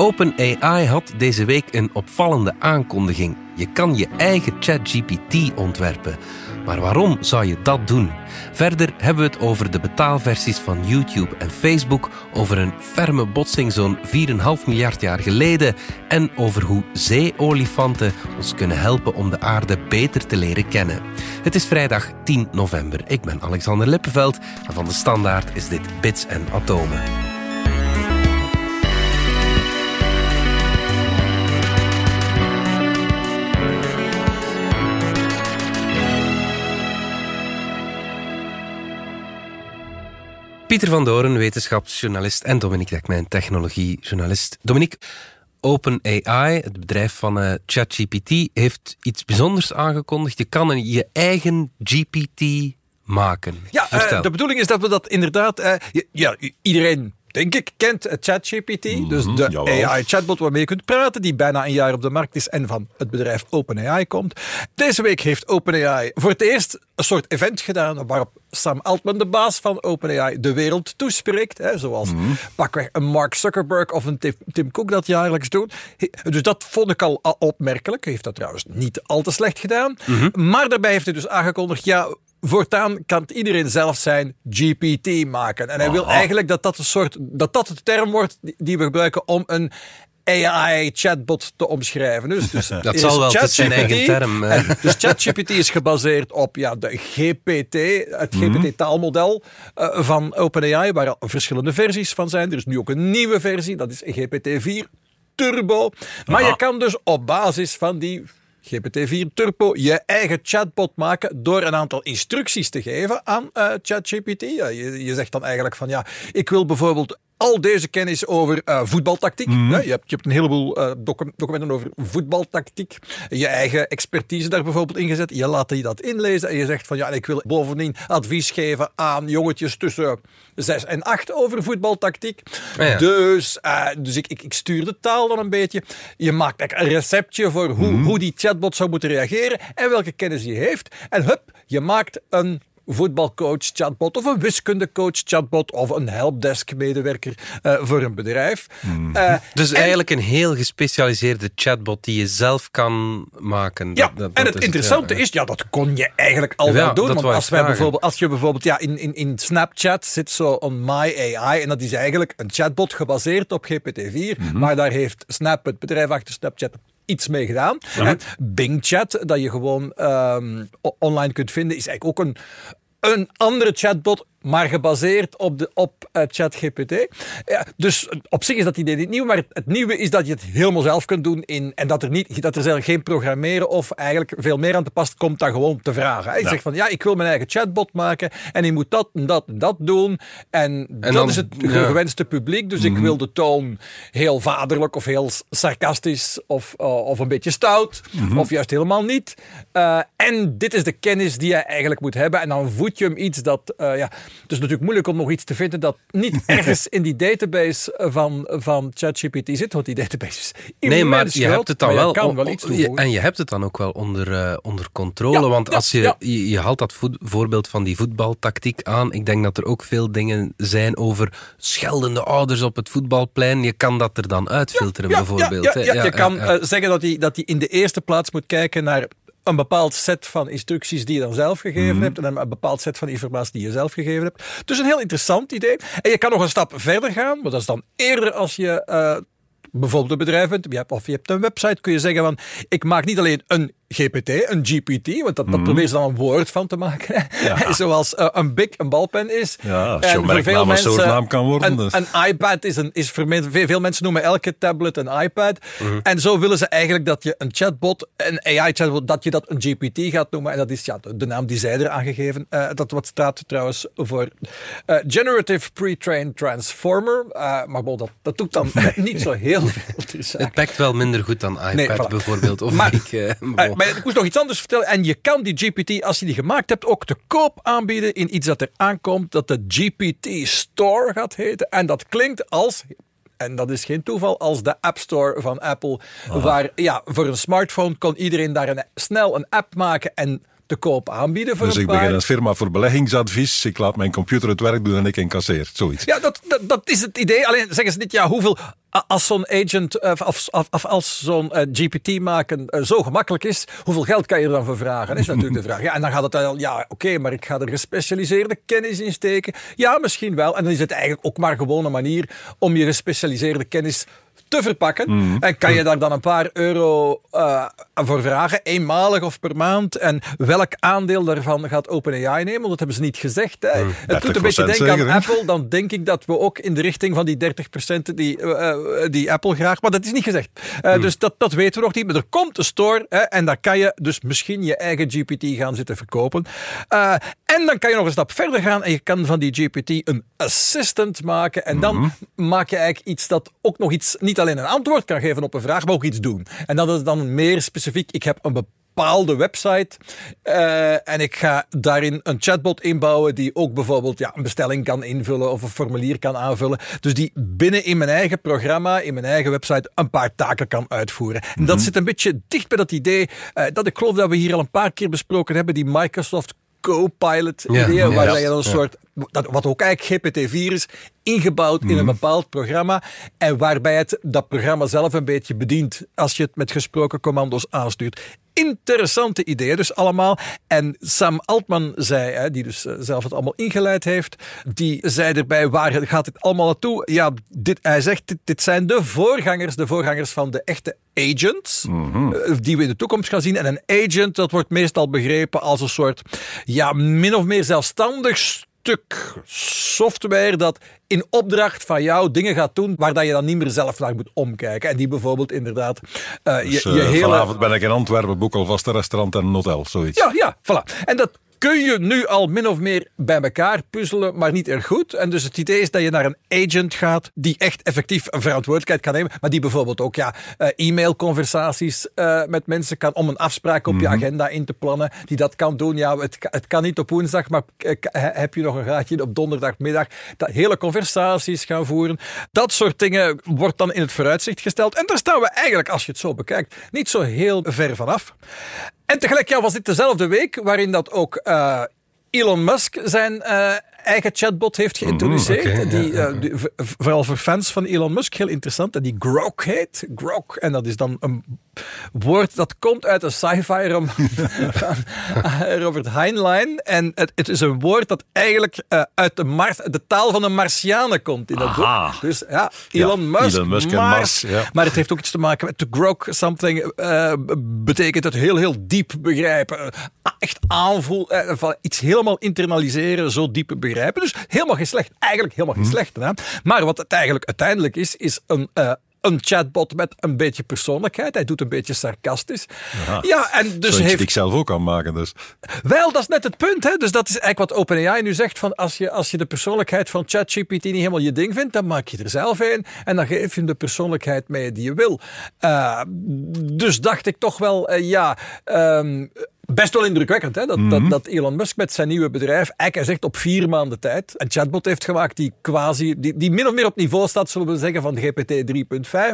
OpenAI had deze week een opvallende aankondiging. Je kan je eigen ChatGPT ontwerpen. Maar waarom zou je dat doen? Verder hebben we het over de betaalversies van YouTube en Facebook, over een ferme botsing zo'n 4,5 miljard jaar geleden en over hoe zeeolifanten ons kunnen helpen om de aarde beter te leren kennen. Het is vrijdag 10 november. Ik ben Alexander Lippenveld en van de Standaard is dit Bits en Atomen. Pieter van Doren, wetenschapsjournalist en Dominique Dekmijn, technologiejournalist. Dominique, OpenAI, het bedrijf van uh, ChatGPT, heeft iets bijzonders aangekondigd. Je kan een, je eigen GPT maken. Ja, uh, de bedoeling is dat we dat inderdaad... Uh, ja, iedereen denk ik, kent ChatGPT. Mm dus de AI-chatbot waarmee je kunt praten, die bijna een jaar op de markt is en van het bedrijf OpenAI komt. Deze week heeft OpenAI voor het eerst een soort event gedaan waarop Sam Altman, de baas van OpenAI, de wereld toespreekt. Hè, zoals mm pakweg een Mark Zuckerberg of een Tim Cook dat jaarlijks doen. Dus dat vond ik al opmerkelijk. Hij heeft dat trouwens niet al te slecht gedaan. Mhm. Maar daarbij heeft hij dus aangekondigd, ja, voortaan kan iedereen zelf zijn GPT maken. En hij wil eigenlijk dat dat een soort, dat dat de term wordt die we gebruiken om een AI-chatbot te omschrijven. Dus, dus dat zal wel het zijn eigen term. En, dus ChatGPT is gebaseerd op ja, de GPT, het mhm. GPT-taalmodel uh, van OpenAI, waar verschillende versies van zijn. Er is nu ook een nieuwe versie, dat is GPT-4 Turbo. Maar je kan dus op basis van die GPT-4 Turbo je eigen chatbot maken door een aantal instructies te geven aan uh, ChatGPT. je zegt dan eigenlijk van ja, ik wil bijvoorbeeld al deze kennis over uh, voetbaltactiek. Mhm. je, hebt, je hebt een heleboel uh, documenten over voetbaltactiek. Je eigen expertise daar bijvoorbeeld ingezet. Je laat die dat inlezen en je zegt van ja, ik wil bovendien advies geven aan jongetjes tussen 6 en 8 over voetbaltactiek. Ah, dus, uh, dus ik, ik, ik, stuur de taal dan een beetje. Je maakt een receptje voor hoe, mhm. hoe die chatbot zou moeten reageren en welke kennis hij heeft. En hup, je maakt een voetbalcoach chatbot of een wiskundecoach chatbot of een helpdesk medewerker uh, voor een bedrijf. Hmm. Uh, dus eigenlijk een heel gespecialiseerde chatbot die je zelf kan maken. Ja, dat, en het interessante is, ja, dat kon je eigenlijk al wel doen. Want als, wij bijvoorbeeld, als je bijvoorbeeld ja, in, in, in Snapchat zit zo on My AI en dat is eigenlijk een chatbot gebaseerd op GPT-4, mhm. maar daar heeft Snap, het bedrijf achter Snapchat, iets mee gedaan. Bing Chat, dat je gewoon um, online kunt vinden, is eigenlijk ook een, een andere chatbot maar gebaseerd op, de, op uh, ChatGPT. Ja, dus op zich is dat idee niet nieuw, maar het, nieuwe is dat je het helemaal zelf kunt doen in, en dat er, niet, dat er geen programmeren of eigenlijk veel meer aan te pas komt dan gewoon te vragen. Hij zegt van ja, ik wil mijn eigen chatbot maken en ik moet dat en dat en dat doen en, dat is het gewenste publiek, dus ik mhm. wil de toon heel vaderlijk of heel sarcastisch of, uh, of een beetje stout mhm. of juist helemaal niet. Uh, en dit is de kennis die je eigenlijk moet hebben en dan voed je hem iets dat ja, het is natuurlijk moeilijk om nog iets te vinden dat niet ergens in die database van, van ChatGPT zit, want die database is Nee, maar je hebt het dan wel, kan wel iets En je hebt het dan ook wel onder, uh, onder controle, want als je, je, je, haalt dat voorbeeld van die voetbaltactiek aan, ik denk dat er ook veel dingen zijn over scheldende ouders op het voetbalplein. Je kan dat er dan uitfilteren, bijvoorbeeld. Ja, je kan uh, zeggen dat hij dat in de eerste plaats moet kijken naar een bepaald set van instructies die je dan zelf gegeven mhm. hebt en een bepaald set van informatie die je zelf gegeven hebt. Dus een heel interessant idee. En je kan nog een stap verder gaan, maar dat is dan eerder als je uh, bijvoorbeeld een bedrijf bent, of je hebt een website, kun je zeggen van ik maak niet alleen een GPT, een GPT, want dat, dat mm. probeer je dan een woord van te maken. Zoals uh, een big een balpen is. Ja, en voor veel mensen een naam kan worden. Een, dus. een iPad is, een, is voor veel mensen noemen elke tablet een iPad. Mhm. En zo willen ze eigenlijk dat je een chatbot, een AI-chatbot, dat je dat een GPT gaat noemen. En dat is ja, de naam die zij er aangegeven. Uh, dat wat staat trouwens voor uh, Generative Pre-trained Transformer. maar bon, dat, dat doet dan niet zo heel veel. Het pakt wel minder goed dan iPad bijvoorbeeld. Of maar, ik, maar ik moest nog iets anders vertellen. En je kan die GPT, als je die gemaakt hebt, ook te koop aanbieden in iets dat er aankomt, dat de GPT Store gaat heten. En dat klinkt als en dat is geen toeval als de App Store van Apple. Waar ja, voor een smartphone kon iedereen daar een, snel een app maken en te koop aanbieden voor dus een ik begin een firma voor beleggingsadvies. Ik laat mijn computer het werk doen en ik incasseer. Zoiets. Ja, dat, dat, dat is het idee. Alleen zeggen ze niet, ja, hoeveel als zo'n agent of, of, als zo'n uh, GPT maken uh, zo gemakkelijk is, hoeveel geld kan je er dan voor vragen? Dat is natuurlijk de vraag. Ja, en dan gaat het al, ja, oké, maar ik ga er gespecialiseerde kennis in steken. Ja, misschien wel. En dan is het eigenlijk ook maar gewoon een manier om je gespecialiseerde kennis te verpakken. Mhm. En kan je daar dan een paar euro uh, voor vragen, eenmalig of per maand. En welk aandeel daarvan gaat OpenAI nemen? Want dat hebben ze niet gezegd. Hè. Mm, het doet een beetje denken aan Apple. Dan denk ik dat we ook in de richting van die 30% die, uh, die Apple graag... Maar dat is niet gezegd. Uh, Dus dat, dat weten we nog niet. Maar er komt een store hè, en daar kan je dus misschien je eigen GPT gaan zitten verkopen. en dan kan je nog een stap verder gaan en je kan van die GPT een assistant maken. En dan mhm. maak je eigenlijk iets dat ook nog iets... Niet alleen een antwoord kan geven op een vraag, maar ook iets doen. En dat is dan meer specifiek. Ik heb een bepaalde website uh, en ik ga daarin een chatbot inbouwen die ook bijvoorbeeld ja, een bestelling kan invullen of een formulier kan aanvullen. Dus die binnen in mijn eigen programma, in mijn eigen website, een paar taken kan uitvoeren. En dat mhm. zit een beetje dicht bij dat idee uh, dat ik geloof dat we hier al een paar keer besproken hebben, die Microsoft Copilot idee, waar je dan een soort, dat, wat ook eigenlijk GPT-4 is, ingebouwd in een mhm. bepaald programma en waarbij het dat programma zelf een beetje bedient als je het met gesproken commando's aanstuurt. Interessante ideeën dus allemaal. En Sam Altman zei, hè, die dus eh, zelf het allemaal ingeleid heeft, die zei erbij, waar gaat dit allemaal naartoe? Ja, dit, hij zegt, dit, dit zijn de voorgangers, de voorgangers van de echte agents, mhm. eh, die we in de toekomst gaan zien. En een agent, dat wordt meestal begrepen als een soort, ja, min of meer zelfstandig stuk software dat in opdracht van jou dingen gaat doen waar dat je dan niet meer zelf naar moet omkijken. En die bijvoorbeeld inderdaad uh, dus, je, je uh, hele... Vanavond ben ik in Antwerpen, boek alvast een restaurant en een hotel, zoiets. Ja, ja, voilà. En dat kun je nu al min of meer bij elkaar puzzelen, maar niet erg goed. En dus het idee is dat je naar een agent gaat die echt effectief een verantwoordelijkheid kan nemen, maar die bijvoorbeeld ook ja, uh, e-mailconversaties uh, met mensen kan om een afspraak op je mhm. agenda in te plannen, die dat kan doen. Ja, het, het kan niet op woensdag, maar eh, heb je nog een gaatje op donderdagmiddag? Dat hele conversaties gaan voeren. Dat soort dingen wordt dan in het vooruitzicht gesteld. En daar staan we eigenlijk, als je het zo bekijkt, niet zo heel ver vanaf. En tegelijk ja, was dit dezelfde week waarin dat ook uh, Elon Musk zijn uh, eigen chatbot heeft geïntroduceerd. Mhm, die, uh, die, vooral voor fans van Elon Musk heel interessant. En die Grok heet. Grok. En dat is dan een woord dat komt uit een sci-fi roman van Robert Heinlein. En het, het, is een woord dat eigenlijk uh, uit de, Mars, de taal van de Martianen komt in dat boek. Dus ja, Elon Musk, Elon Musk Mars. Maar het heeft ook iets te maken met to grok something. Uh, betekent het heel, heel diep begrijpen. Uh, echt aanvoelen. van iets helemaal internaliseren, zo diep begrijpen. Dus helemaal geen slecht. Eigenlijk helemaal geen hm. slecht. Hè? Maar wat het eigenlijk uiteindelijk is, is een een chatbot met een beetje persoonlijkheid. Hij doet een beetje sarcastisch. Ja, en dus heeft... ik zelf ook kan maken. Dus. Wel, dat is net het punt. Hè? Dus dat is eigenlijk wat OpenAI nu zegt. Van als, je, als je de persoonlijkheid van ChatGPT niet helemaal je ding vindt, dan maak je er zelf een. En dan geef je hem de persoonlijkheid mee die je wil. Uh, dus dacht ik toch wel, uh, ja... Um, Best wel indrukwekkend hè? Dat, dat, mhm. dat, Elon Musk met zijn nieuwe bedrijf, eigenlijk zegt op vier maanden tijd, een chatbot heeft gemaakt die quasi, die, die min of meer op niveau staat, zullen we zeggen, van de GPT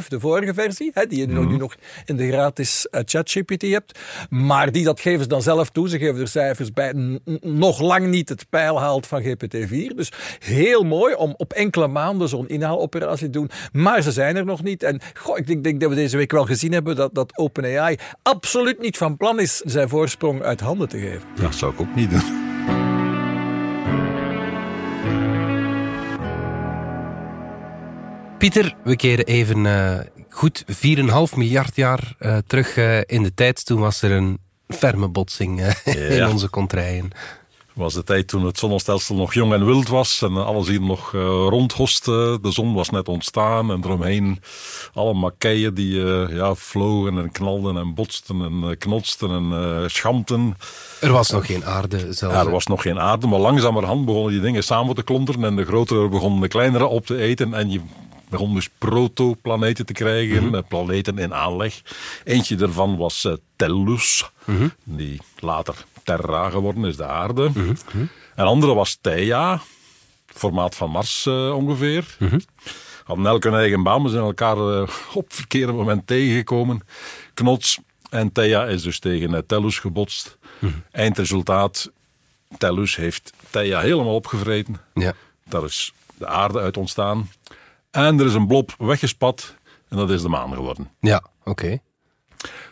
3.5, de vorige versie, hè, die je nu mhm. nog in de gratis uh, ChatGPT hebt. Maar die, dat geven ze dan zelf toe, ze geven er cijfers bij, nog lang niet het pijl haalt van GPT-4. Dus heel mooi om op enkele maanden zo'n inhaaloperatie te doen. Maar ze zijn er nog niet. En goh, ik denk, denk dat we deze week wel gezien hebben dat, dat OpenAI absoluut niet van plan is zijn voorsprong uit handen te geven. Dat zou ik ook niet doen. Pieter, we keren even uh, goed 4,5 miljard jaar uh, terug uh, in de tijd. Toen was er een ferme botsing in onze contraien was de tijd toen het zonnestelsel nog jong en wild was en alles hier nog uh, rondhoste. De zon was net ontstaan en eromheen alle makeien die uh, ja, vlogen en knalden en botsten en uh, knotsten en uh, schampten. Er was nog geen aarde zelfs. Ja, er was nog geen aarde, maar langzamerhand begonnen die dingen samen te klonteren en de grotere begonnen de kleinere op te eten en je begon dus protoplaneten te krijgen, mm -hmm. planeten in aanleg. Eentje daarvan was Tellus, mm -hmm. die later Terra geworden is, de aarde. Mm -hmm. En andere was Theia, formaat van Mars uh, ongeveer. Mm -hmm. Hadden elk hun eigen baan, we zijn elkaar uh, op verkeerde moment tegengekomen. Knots en Theia is dus tegen uh, Tellus gebotst. Eindresultaat, Tellus heeft Theia helemaal opgevreten. Ja. Daar is de aarde uit ontstaan. En er is een blob weggespat en dat is de maan geworden. Ja, oké.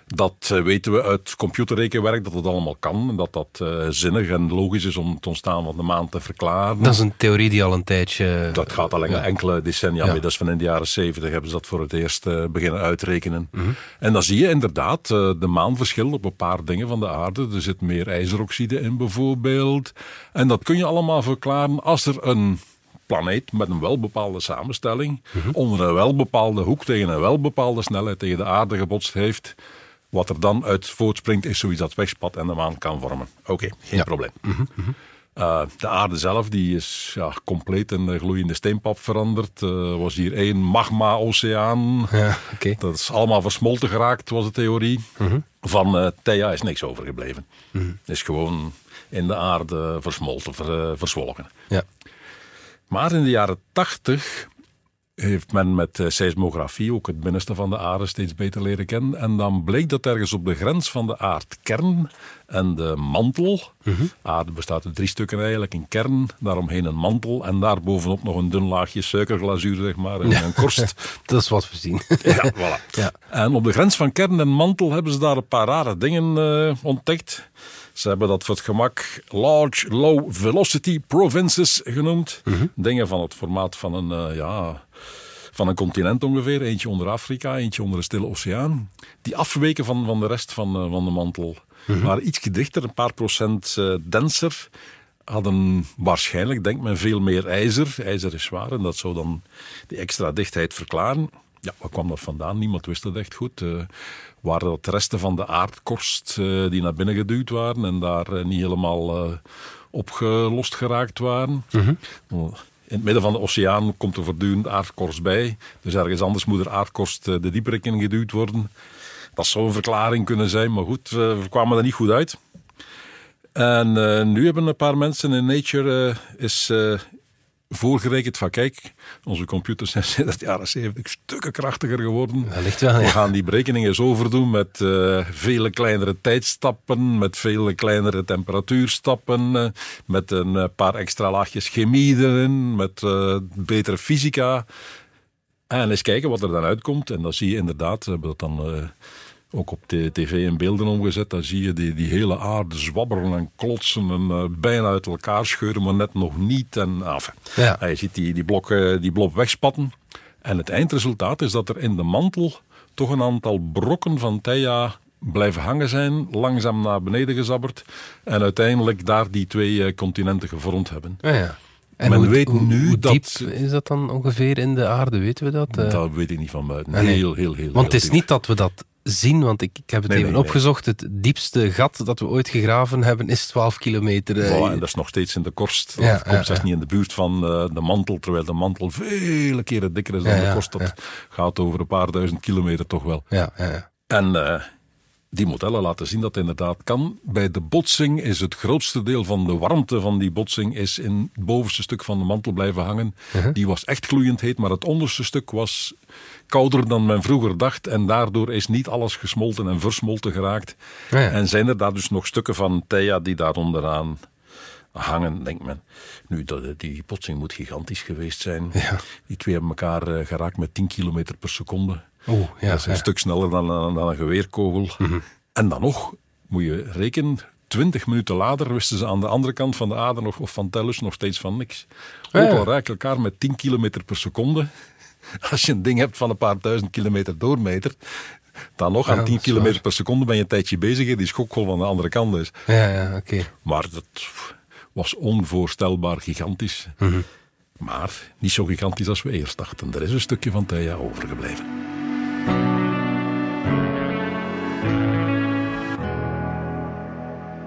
Dat eh, weten we uit computerrekenwerk, dat het allemaal kan. En dat dat uh, zinnig en logisch is om het ontstaan van de maan te verklaren. Dat is een theorie die al een tijdje... Dat gaat al ja. enkele decennia ja. mee. Dat is van in de jaren zeventig hebben ze dat voor het eerst uh, beginnen uitrekenen. Mhm. En dan zie je inderdaad de maan verschilt op een paar dingen van de aarde. Er zit meer ijzeroxide in bijvoorbeeld. En dat kun je allemaal verklaren als er een planeet met een welbepaalde samenstelling, onder een welbepaalde hoek tegen een welbepaalde snelheid tegen de aarde gebotst heeft. Wat er dan uit voortspringt is zoiets dat wegspat en de maan kan vormen. Oké, geen probleem. Uh, de aarde zelf die is ja, compleet in gloeiende steenpap veranderd. Er was hier één magma-oceaan. Ja, okay. Dat is allemaal versmolten geraakt, was de theorie. Van uh, Theia is niks overgebleven. Is gewoon in de aarde versmolten, ver, verzwolgen. Ja. Maar in de jaren tachtig heeft men met uh, seismografie ook het binnenste van de aarde steeds beter leren kennen. En dan bleek dat ergens op de grens van de aardkern en de mantel. Aarde bestaat uit drie stukken eigenlijk: een kern, daaromheen een mantel en daarbovenop nog een dun laagje suikerglazuur, zeg maar, en een korst. dat is wat we zien. ja, voilà. Ja. En op de grens van kern en mantel hebben ze daar een paar rare dingen uh, ontdekt. Ze hebben dat voor het gemak Large Low Velocity Provinces genoemd. Dingen van het formaat van een, uh, ja, van een continent ongeveer. Eentje onder Afrika, eentje onder de Stille Oceaan. Die afweken van, van de rest van, uh, van de mantel. Maar iets dichter, een paar procent uh, denser. Hadden waarschijnlijk, denkt men, veel meer ijzer. IJzer is zwaar en dat zou dan die extra dichtheid verklaren. Ja, waar kwam dat vandaan? Niemand wist het echt goed. Uh, waren dat resten van de aardkorst uh, die naar binnen geduwd waren en daar uh, niet helemaal opgelost geraakt waren? -hmm. In het midden van de oceaan komt er voortdurend aardkorst bij. Dus ergens anders moet er aardkorst de dieperik in geduwd worden. Dat zou een verklaring kunnen zijn, maar goed, we kwamen er niet goed uit. En nu hebben een paar mensen in Nature is voorgerekend van kijk, onze computers zijn sinds de jaren 70 stukken krachtiger geworden. Dat ligt wel, ja. We gaan die berekeningen eens overdoen met uh, vele kleinere tijdstappen, met vele kleinere temperatuurstappen, uh, met een paar extra laagjes chemie erin, met uh, betere fysica. En eens kijken wat er dan uitkomt. En dan zie je inderdaad, we hebben dat dan ook op tv in beelden omgezet. Dan zie je die, die hele aarde zwabberen en klotsen en uh, bijna uit elkaar scheuren, maar net nog niet. En, af. Ja. En je ziet die, die, blokken, die blok wegspatten. En het eindresultaat is dat er in de mantel toch een aantal brokken van Theia blijven hangen zijn, langzaam naar beneden gezabberd. En uiteindelijk daar die twee uh, continenten gevormd hebben. Ja, ja. En Men hoe, weet hoe, nu hoe dat- diep is dat dan ongeveer in de aarde, weten we dat? Eh, Dat weet ik niet van buiten. nee. Heel, heel, heel. want heel het is diep. niet dat we dat zien, want ik, ik heb het Nee, even nee, nee. opgezocht. Het diepste gat dat we ooit gegraven hebben is 12 kilometer. eh, Voilà, en dat is nog steeds in de korst. Dat Ja, komt zelfs ja. niet in de buurt van eh, de mantel, terwijl de mantel vele keren dikker is dan de korst. Dat gaat over een paar duizend kilometer toch wel. ja, ja, ja. En eh, die modellen laten zien dat het inderdaad kan. Bij de botsing is het grootste deel van de warmte van die botsing is in het bovenste stuk van de mantel blijven hangen. Uh-huh. Die was echt gloeiend heet, maar het onderste stuk was kouder dan men vroeger dacht. En daardoor is niet alles gesmolten en versmolten geraakt. Ja. En zijn er daar dus nog stukken van Theia die daar onderaan hangen, denkt men. Nu, die botsing moet gigantisch geweest zijn. Ja. Die twee hebben elkaar eh, geraakt met 10 kilometer per seconde. Oeh, ja, dat is een ja. stuk sneller dan, dan, dan een geweerkogel. En dan nog, moet je rekenen, 20 minuten later wisten ze aan de andere kant van de aarde nog, of van Tellus nog steeds van niks. Ah, Ook al raak elkaar met 10 kilometer per seconde. Als je een ding hebt van een paar duizend kilometer doormeter, dan nog aan dat 10 is kilometer waar. per seconde ben je een tijdje bezig die schokgolf aan de andere kant is. Ja, ja, oké. Maar dat was onvoorstelbaar gigantisch. Mhm. Maar niet zo gigantisch als we eerst dachten. Er is een stukje van Theia overgebleven.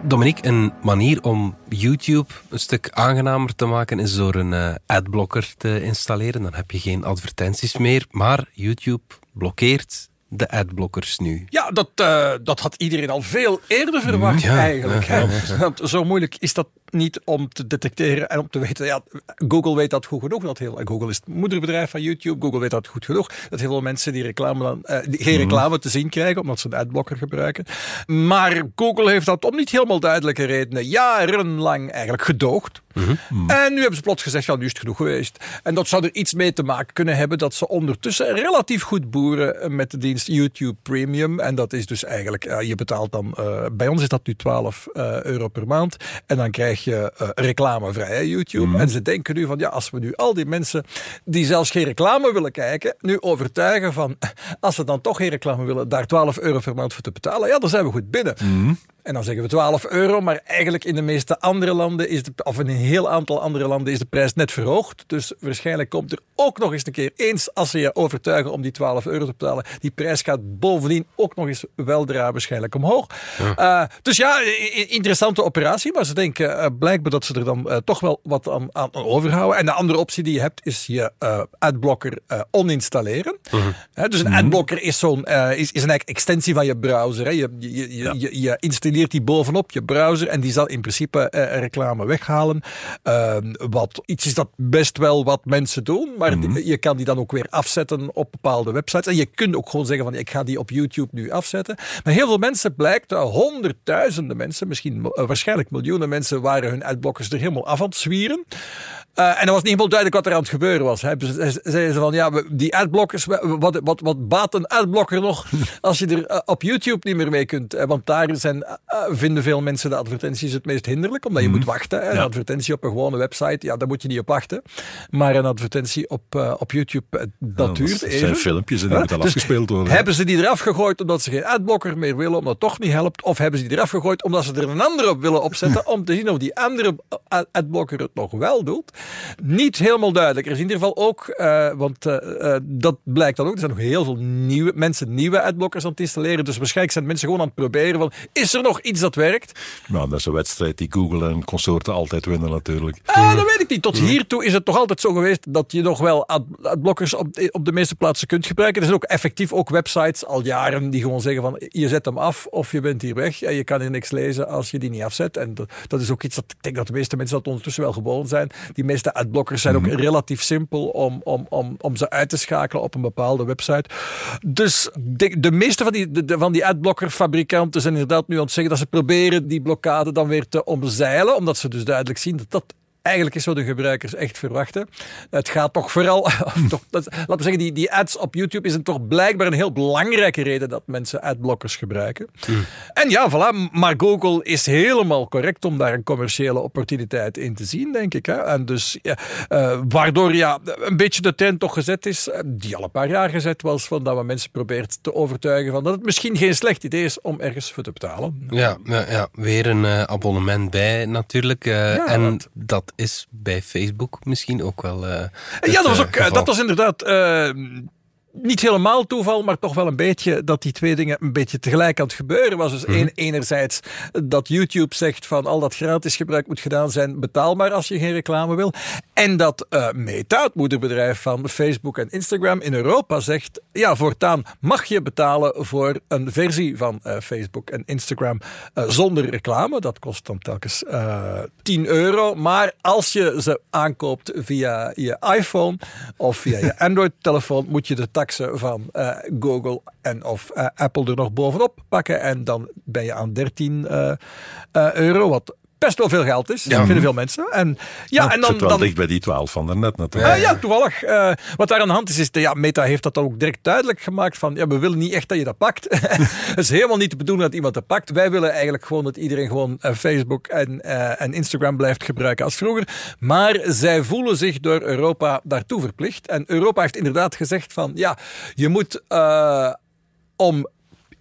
Dominique, een manier om YouTube een stuk aangenamer te maken is door een eh, adblocker te installeren. Dan heb je geen advertenties meer, maar YouTube blokkeert de adblockers nu. Ja, dat, eh, dat had iedereen al veel eerder verwacht Ja, eigenlijk. hè. Want zo moeilijk is dat niet om te detecteren en om te weten. Ja, Google weet dat goed genoeg. Dat heel, Google is het moederbedrijf van YouTube. Google weet dat goed genoeg. Dat heel veel mensen die, reclame dan, uh, die geen mhm. reclame te zien krijgen, omdat ze een adblocker gebruiken. Maar Google heeft dat om niet helemaal duidelijke redenen jarenlang eigenlijk gedoogd. Mhm. En nu hebben ze plots gezegd, ja, nu is het genoeg geweest. En dat zou er iets mee te maken kunnen hebben dat ze ondertussen relatief goed boeren met de dienst YouTube Premium. En dat is dus eigenlijk, ja, je betaalt dan, uh, bij ons is dat nu 12 uh, eh, euro per maand. En dan krijg je uh, reclamevrij, YouTube. Mhm. En ze denken nu van, ja, als we nu al die mensen die zelfs geen reclame willen kijken, nu overtuigen van, als ze dan toch geen reclame willen, daar 12 euro per maand voor te betalen, ja, dan zijn we goed binnen. Mhm. En dan zeggen we 12 euro, maar eigenlijk in de meeste andere landen, is de, of in een heel aantal andere landen, is de prijs net verhoogd. Dus waarschijnlijk komt er ook nog eens een keer eens, als ze je overtuigen om die 12 euro te betalen, die prijs gaat bovendien ook nog eens weldra waarschijnlijk omhoog. Uh, dus ja, interessante operatie, maar ze denken uh, blijkbaar dat ze er dan uh, toch wel wat aan, aan, overhouden. En de andere optie die je hebt, is je adblocker oninstalleren. -huh. dus een mhm. adblocker is, zo'n, is, is een extensie van je browser. Hè. Je, je, je, je, je installeert installeert die bovenop je browser en die zal in principe uh, reclame weghalen. Uh, wat iets is dat best wel wat mensen doen, maar mhm. je kan die dan ook weer afzetten op bepaalde websites. En je kunt ook gewoon zeggen van ik ga die op YouTube nu afzetten. Maar heel veel mensen blijkt, uh, honderdduizenden mensen, misschien eh, waarschijnlijk miljoenen mensen, waren hun adblockers er helemaal af aan het zwieren. Uh, en dat was niet helemaal duidelijk wat er aan het gebeuren was. Hè. Zeiden ze van, ja, die adblockers, wat, wat, wat baat een adblocker nog als je er op YouTube niet meer mee kunt? Want daar zijn uh, vinden veel mensen de advertenties het meest hinderlijk, omdat je mhm. moet wachten. Een advertentie op een gewone website, ja, daar moet je niet op wachten. Maar een advertentie op, uh, op YouTube, eh, dat duurt even. zijn filmpjes en die moeten dus afgespeeld worden. Hebben ze die eraf gegooid omdat ze geen adblocker meer willen, omdat het toch niet helpt? Of hebben ze die eraf gegooid omdat ze er een andere op willen opzetten, om te zien of die andere adblocker het nog wel doet? Niet helemaal duidelijk. Er is in ieder geval ook, uh, want dat blijkt dan ook, er zijn nog heel veel nieuwe mensen nieuwe adblockers aan het installeren. Dus waarschijnlijk zijn mensen gewoon aan het proberen van, is er nog iets dat werkt. Nou, dat is een wedstrijd die Google en consorten altijd winnen natuurlijk. Ah, dat weet ik niet. Tot hiertoe is het toch altijd zo geweest dat je nog wel adblockers op, op de meeste plaatsen kunt gebruiken. Er zijn ook effectief ook websites al jaren die gewoon zeggen van je zet hem af of je bent hier weg. En je kan hier niks lezen als je die niet afzet. En dat, dat is ook iets dat ik denk dat de meeste mensen dat ondertussen wel gewoon zijn. Die meeste adblockers zijn ook mhm. relatief simpel om, om, om, om ze uit te schakelen op een bepaalde website. Dus de, de meeste van die, de, van die adblockerfabrikanten zijn inderdaad nu aan het zeggen dat ze proberen die blokkade dan weer te omzeilen, omdat ze dus duidelijk zien dat dat eigenlijk is wat de gebruikers echt verwachten. Het gaat toch vooral, toch, dat, laten we zeggen, die, die ads op YouTube is een toch blijkbaar een heel belangrijke reden dat mensen adblockers gebruiken. Hmm. En ja, voilà, maar Google is helemaal correct om daar een commerciële opportuniteit in te zien, denk ik. Hè? En dus, ja, uh, waardoor ja, een beetje de trend toch gezet is, eh, die al een paar jaar gezet was, van dat we mensen probeert te overtuigen van dat het misschien geen slecht idee is om ergens voor te betalen. Ja, ja, ja weer een uh, abonnement bij natuurlijk. Uh, en dat is bij Facebook misschien ook wel. Uh, ja, dat was, ook, uh, dat was inderdaad niet helemaal toeval, maar toch wel een beetje dat die twee dingen een beetje tegelijk aan het gebeuren was. Dus mm enerzijds dat YouTube zegt van al dat gratis gebruik moet gedaan zijn, betaalbaar als je geen reclame wil. En dat uh, Meta, het moederbedrijf van Facebook en Instagram in Europa, zegt ja, voortaan mag je betalen voor een versie van uh, Facebook en Instagram uh, zonder reclame. Dat kost dan telkens 10 euro. Maar als je ze aankoopt via je iPhone of via je Android-telefoon, moet je de van uh, Google en of uh, Apple er nog bovenop pakken. En dan ben je aan 13 uh, euro, wat best wel veel geld is. Ja. vinden veel mensen. En, ja, en dan, wel dan, dicht bij die 12 van daarnet natuurlijk. Uh, ja, toevallig. Uh, wat daar aan de hand is, is de, ja, Meta heeft dat ook direct duidelijk gemaakt van ja, we willen niet echt dat je dat pakt. Het is helemaal niet de bedoeling dat iemand dat pakt. Wij willen eigenlijk gewoon dat iedereen gewoon uh, Facebook en, en Instagram blijft gebruiken als vroeger. Maar zij voelen zich door Europa daartoe verplicht. En Europa heeft inderdaad gezegd van ja, je moet om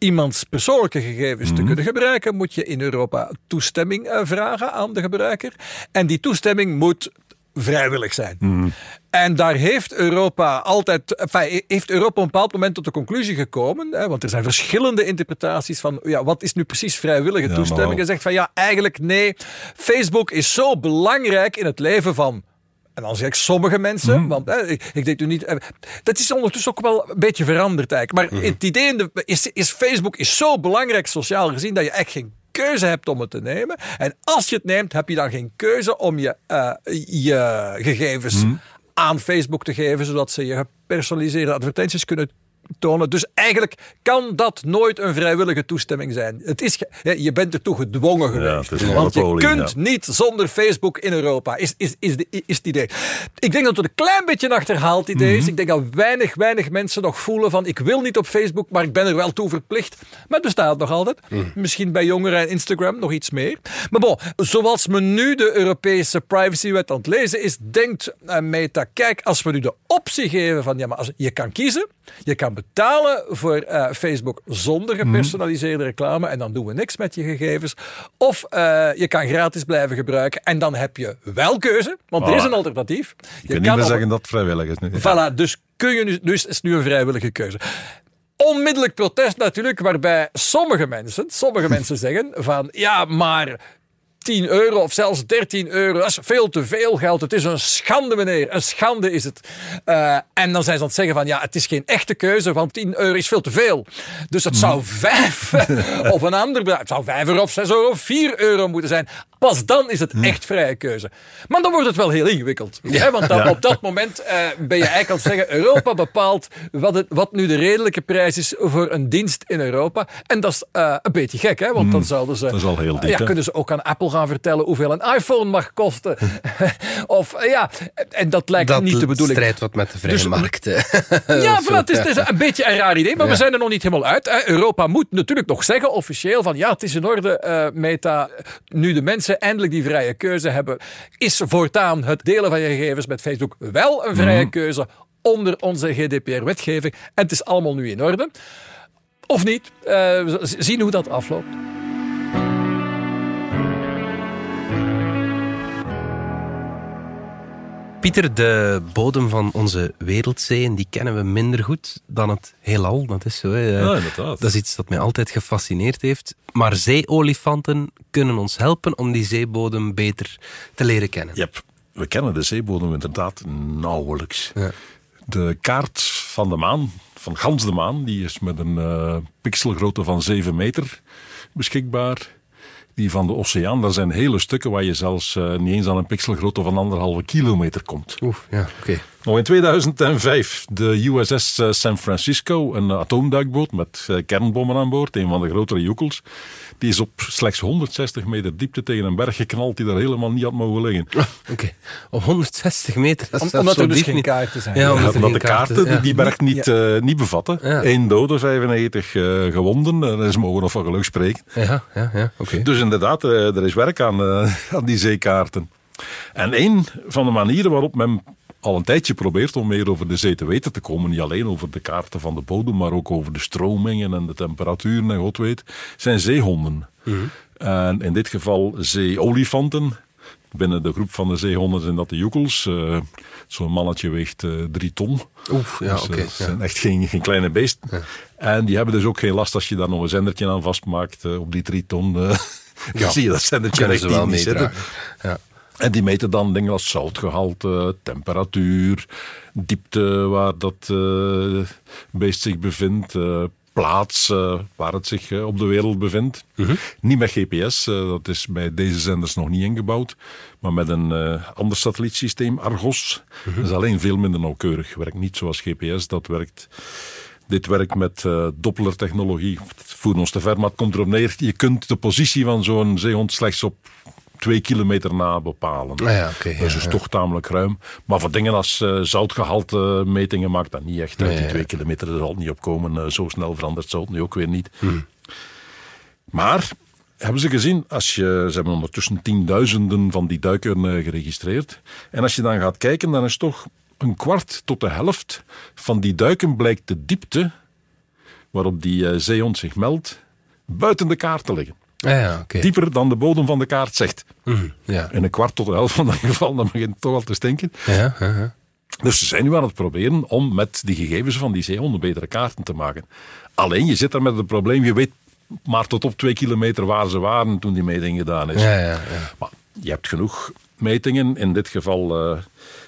iemands persoonlijke gegevens te mhm. kunnen gebruiken, moet je in Europa toestemming uh, vragen aan de gebruiker. En die toestemming moet vrijwillig zijn. Mhm. En daar heeft Europa altijd, enfin, heeft Europa op een bepaald moment tot de conclusie gekomen, hè, want er zijn verschillende interpretaties van ja, wat is nu precies vrijwillige toestemming. En zegt van ja, eigenlijk nee, Facebook is zo belangrijk in het leven van en dan zeg ik sommige mensen, mhm. want hè, ik, ik denk nu niet. Eh, dat is ondertussen ook wel een beetje veranderd eigenlijk. Maar mhm. het idee is, is Facebook is zo belangrijk sociaal gezien dat je echt geen keuze hebt om het te nemen. En als je het neemt, heb je dan geen keuze om je, uh, je gegevens hmm. aan Facebook te geven, zodat ze je gepersonaliseerde advertenties kunnen tonen. Dus eigenlijk kan dat nooit een vrijwillige toestemming zijn. Het is, je bent ertoe gedwongen geweest. Ja, want je kunt niet zonder Facebook in Europa, is, is, is, de, is het idee. Ik denk dat het een klein beetje een achterhaald idee is. Mhm. Ik denk dat weinig, weinig mensen nog voelen van ik wil niet op Facebook, maar ik ben er wel toe verplicht. Maar het bestaat nog altijd. Mhm. Misschien bij jongeren en Instagram nog iets meer. Maar bon, zoals men nu de Europese privacywet aan het lezen is, denkt uh, Meta, kijk, als we nu de optie geven van ja, maar als, je kan kiezen, je kan betalen voor uh, Facebook zonder gepersonaliseerde reclame en dan doen we niks met je gegevens. Of uh, je kan gratis blijven gebruiken en dan heb je wel keuze, want er is een alternatief. Je, je kan niet meer zeggen dat het vrijwillig is. Nu. Voilà, dus, kun je nu, dus is nu een vrijwillige keuze. Onmiddellijk protest natuurlijk, waarbij sommige mensen, sommige mensen zeggen van ja, maar 10 euro of zelfs 13 euro. Dat is veel te veel geld. Het is een schande, meneer. Een schande is het. Uh, en dan zijn ze aan het zeggen van ja, het is geen echte keuze, want 10 euro is veel te veel. Dus het zou 5 of een ander bedrag. Het zou 5 euro of 6 euro of 4 euro moeten zijn. Pas dan is het hm. echt vrije keuze. Maar dan wordt het wel heel ingewikkeld. Hè? Want dan, op dat moment uh, ben je eigenlijk aan het zeggen: Europa bepaalt wat, het, wat nu de redelijke prijs is voor een dienst in Europa. En dat is uh, een beetje gek, hè? want dan hm. zouden ze. Dat is al heel diep, ja, kunnen ze ook aan Apple gaan vertellen hoeveel een iPhone mag kosten. of eh, ja, en dat lijkt niet de bedoeling. strijd wat met de vrije dus, markt. ja, maar het, is, het is een beetje een raar idee, maar we zijn er nog niet helemaal uit. Europa moet natuurlijk nog zeggen, officieel, van ja, het is in orde, uh, Meta. Nu de mensen eindelijk die vrije keuze hebben, is voortaan het delen van je gegevens met Facebook wel een vrije mhm. keuze onder onze GDPR-wetgeving. En het is allemaal nu in orde. Of niet? Uh, zien hoe dat afloopt. Pieter, de bodem van onze wereldzeeën, die kennen we minder goed dan het heelal. Dat is zo. Hè. Ja, inderdaad. Dat is iets dat mij altijd gefascineerd heeft. Maar zeeolifanten kunnen ons helpen om die zeebodem beter te leren kennen. Yep. We kennen de zeebodem inderdaad nauwelijks. Ja. De kaart van de maan, van gans de maan, die is met een uh, pixelgrootte van 7 meter beschikbaar die van de oceaan, daar zijn hele stukken waar je zelfs uh, niet eens aan een pixelgrootte van anderhalve kilometer komt. Oef, ja, oké. Nog in 2005 de USS eh, San Francisco, een atoomduikboot met eh, kernbommen aan boord, een van de grotere joekels. Die is op slechts 160 meter diepte tegen een berg geknald die daar helemaal niet had mogen liggen. Ah, oké, op 160 meter? Dat Om, omdat er dus geen kaarten zijn. Ja, omdat, de kaarten die berg niet, uh, niet bevatten. Eén dode, 95 uh, gewonden. Uh, ze mogen nog van geluk spreken. Ja, ja, ja, oké. Dus inderdaad, er is werk aan, aan die zeekaarten. En een van de manieren waarop men al een tijdje probeert om meer over de zee te weten te komen. Niet alleen over de kaarten van de bodem, maar ook over de stromingen en de temperaturen en god weet. Zijn zeehonden. Mhm. En in dit geval zeeolifanten. Binnen de groep van de zeehonden zijn dat de joekels. Uh, Zo'n mannetje weegt uh, drie ton. Oef, ja, dus, uh, okay, zijn echt geen, geen kleine beest. En die hebben dus ook geen last als je daar nog een zendertje aan vastmaakt op die drie ton. ja. zie je dat zendertje echt niet zitten. Ja. En die meten dan dingen als zoutgehalte, temperatuur, diepte waar dat uh, beest zich bevindt, uh, plaats uh, waar het zich op de wereld bevindt. Mhm. Niet met GPS, dat is bij deze zenders nog niet ingebouwd, maar met een ander satellietsysteem, Argos. Mhm. Dat is alleen veel minder nauwkeurig. Werkt niet zoals GPS, dat werkt. Dit werkt met Doppler-technologie. Het voert ons te ver, maar het komt erop neer. Je kunt de positie van zo'n zeehond slechts op twee kilometer na bepalen. Ah ja, okay, dat is dus toch tamelijk ruim. Maar voor dingen als uh, zoutgehalte metingen maakt dat niet echt uit. die twee kilometer, er zal het niet op komen. Uh, zo snel verandert zout nu ook weer niet. Hmm. Maar hebben ze gezien, als je, ze hebben ondertussen tienduizenden van die duikers uh, geregistreerd. En als je dan gaat kijken, dan is toch een kwart tot de helft van die duiken blijkt de diepte waarop die zeehond zich meldt, buiten de kaart te liggen. Ja, Dieper dan de bodem van de kaart zegt. Mm, ja. In een kwart tot een helft van dat geval, dan begint het toch al te stinken. Ja, ja, Dus ze zijn nu aan het proberen om met die gegevens van die zeehonden betere kaarten te maken. Alleen, je zit daar met het probleem, je weet maar tot op twee kilometer waar ze waren toen die meting gedaan is. Ja, ja, ja. Maar je hebt genoeg metingen. In dit geval uh,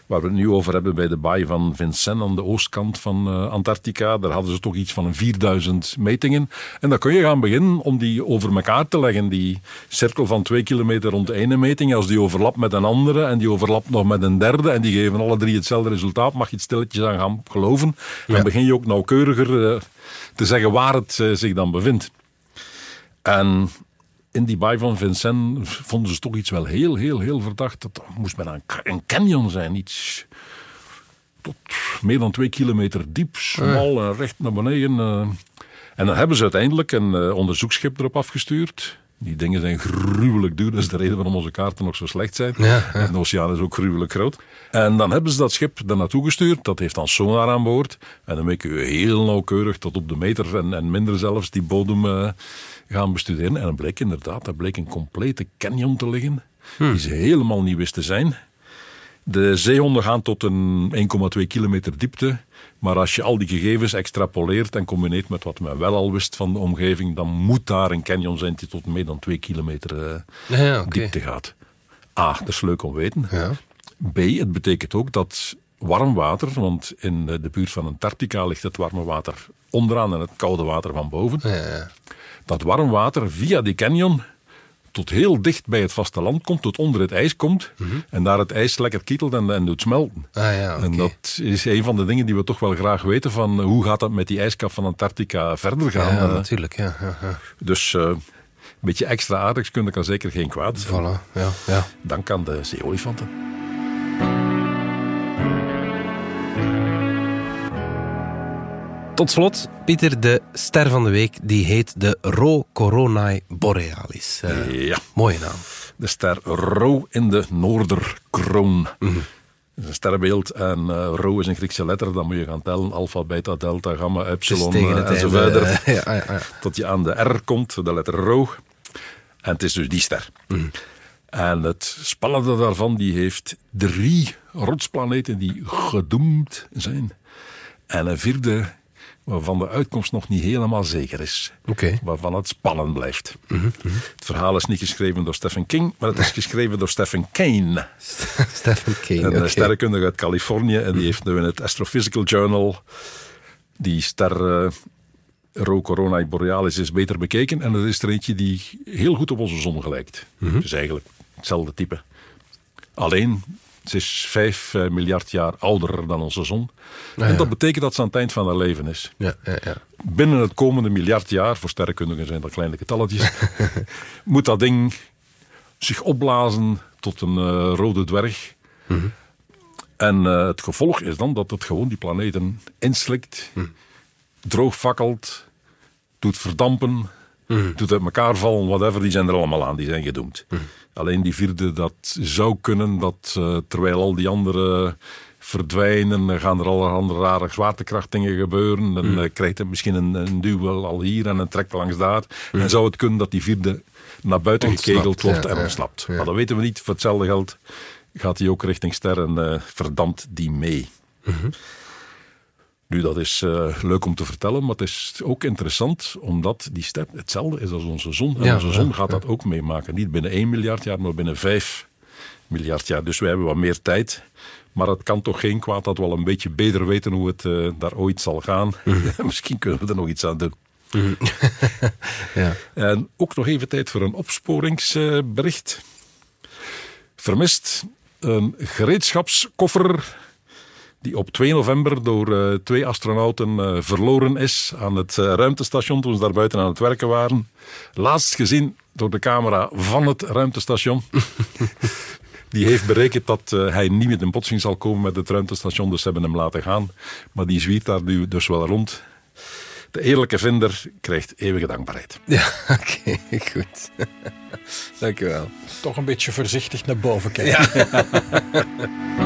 waar we het nu over hebben bij de baai van Vincent aan de oostkant van uh, Antarctica. Daar hadden ze toch iets van een 4000 metingen. En dan kun je gaan beginnen om die over elkaar te leggen. Die cirkel van twee kilometer rond de ene meting, als die overlapt met een andere en die overlapt nog met een derde en die geven alle drie hetzelfde resultaat, mag je het stilletjes aan gaan geloven. Dan begin je ook nauwkeuriger uh, te zeggen waar het uh, zich dan bevindt. En in die baai van Vincent vonden ze toch iets wel heel, heel, heel verdacht. Dat moest bijna een canyon zijn. Iets tot meer dan twee kilometer diep, smal en recht naar beneden. Eh. En dan hebben ze uiteindelijk een eh, onderzoeksschip erop afgestuurd. Die dingen zijn gruwelijk duur, dat is de reden waarom onze kaarten nog zo slecht zijn. Ja, ja. De oceaan is ook gruwelijk groot. En dan hebben ze dat schip daar naartoe gestuurd, dat heeft dan sonar aan boord. En dan kun je heel nauwkeurig tot op de meter en, en minder zelfs die bodem uh, gaan bestuderen. En dan bleek inderdaad, daar bleek een complete canyon te liggen, hmm. die ze helemaal niet wisten zijn. De zeehonden gaan tot een 1,2 kilometer diepte. Maar als je al die gegevens extrapoleert en combineert met wat men wel al wist van de omgeving, dan moet daar een canyon zijn die tot meer dan 2 kilometer uh, ja, diepte gaat. A, dat is leuk om te weten. Ja. B, het betekent ook dat warm water, want in de buurt van Antarctica ligt het warme water onderaan en het koude water van boven. Ja, dat warm water via die canyon tot heel dicht bij het vasteland komt, tot onder het ijs komt. Mhm. En daar het ijs lekker kietelt en, en doet smelten. Ah, ja, En dat is een van de dingen die we toch wel graag weten van hoe gaat dat met die ijskap van Antarctica verder gaan. Ja, natuurlijk. Ja, ja, Dus uh, een beetje extra aardrijkskunde kan zeker geen kwaad. Voilà, ja, ja. Dank aan de zeeolifanten. Tot slot, Pieter, de ster van de week, die heet de Rho Coronae Borealis. Uh, ja. Mooie naam. De ster Rho in de Noorderkroon. Mm -hmm. Dat is een sterrenbeeld en uh, Rho is een Griekse letter. Dan moet je gaan tellen. Alpha, beta, delta, gamma, epsilon uh, en zo verder. Uh, ja, ja, ja. Tot je aan de R komt, de letter Rho. En het is dus die ster. Mm. En het spannende daarvan, die heeft drie rotsplaneten die gedoemd zijn. En een vierde waarvan de uitkomst nog niet helemaal zeker is. Okay. Waarvan het spannend blijft. Mm -hmm. Het verhaal is niet geschreven door Stephen King, maar het is geschreven door Stephen Kane. Stephen Kane, Een okay. sterrenkundige uit Californië. En die heeft nu in het Astrophysical Journal die ster uh, Rho Coronae Borealis is beter bekeken. En er is er eentje die heel goed op onze zon gelijkt. Mm -hmm. Dus eigenlijk hetzelfde type. Alleen ze is 5 eh, miljard jaar ouder dan onze zon. en dat betekent dat ze aan het eind van haar leven is. Ja, ja, Binnen het komende miljard jaar, voor sterrenkundigen zijn dat kleine getalletjes, moet dat ding zich opblazen tot een uh, rode dwerg. Mhm. En uh, het gevolg is dan dat het gewoon die planeten inslikt, mm. droogvakkelt, doet verdampen, mm. doet uit elkaar vallen, whatever, die zijn er allemaal aan, die zijn gedoemd. Mm. Alleen die vierde, dat zou kunnen dat uh, terwijl al die andere verdwijnen, gaan er allerhande rare zwaartekrachtdingen gebeuren. Dan mm. uh, krijgt het misschien een, een al hier en een trek langs daar. Mm. En zou het kunnen dat die vierde naar buiten ontsnapt, gekegeld wordt ja, en ontsnapt. Ja, ja. Maar dat weten we niet. Voor hetzelfde geld gaat hij ook richting sterren, uh, verdampt die mee. -hmm. Nu, dat is uh, leuk om te vertellen, maar het is ook interessant omdat die step hetzelfde is als onze zon. En ja, onze zon ja, gaat ja. dat ook meemaken. Niet binnen 1 miljard jaar, maar binnen 5 miljard jaar. Dus wij hebben wat meer tijd. Maar het kan toch geen kwaad dat we al een beetje beter weten hoe het uh, daar ooit zal gaan. Mm. Misschien kunnen we er nog iets aan doen. Mm. ja. En ook nog even tijd voor een opsporingsbericht. Vermist een gereedschapskoffer die op 2 november door uh, twee astronauten uh, verloren is aan het uh, ruimtestation toen ze daar buiten aan het werken waren. Laatst gezien door de camera van het ruimtestation. die heeft berekend dat hij niet met een botsing zal komen met het ruimtestation, dus ze hebben hem laten gaan. Maar die zwiert daar nu dus wel rond. De eerlijke vinder krijgt eeuwige dankbaarheid. Ja, oké, okay, goed. Dankjewel. Toch een beetje voorzichtig naar boven kijken. Ja.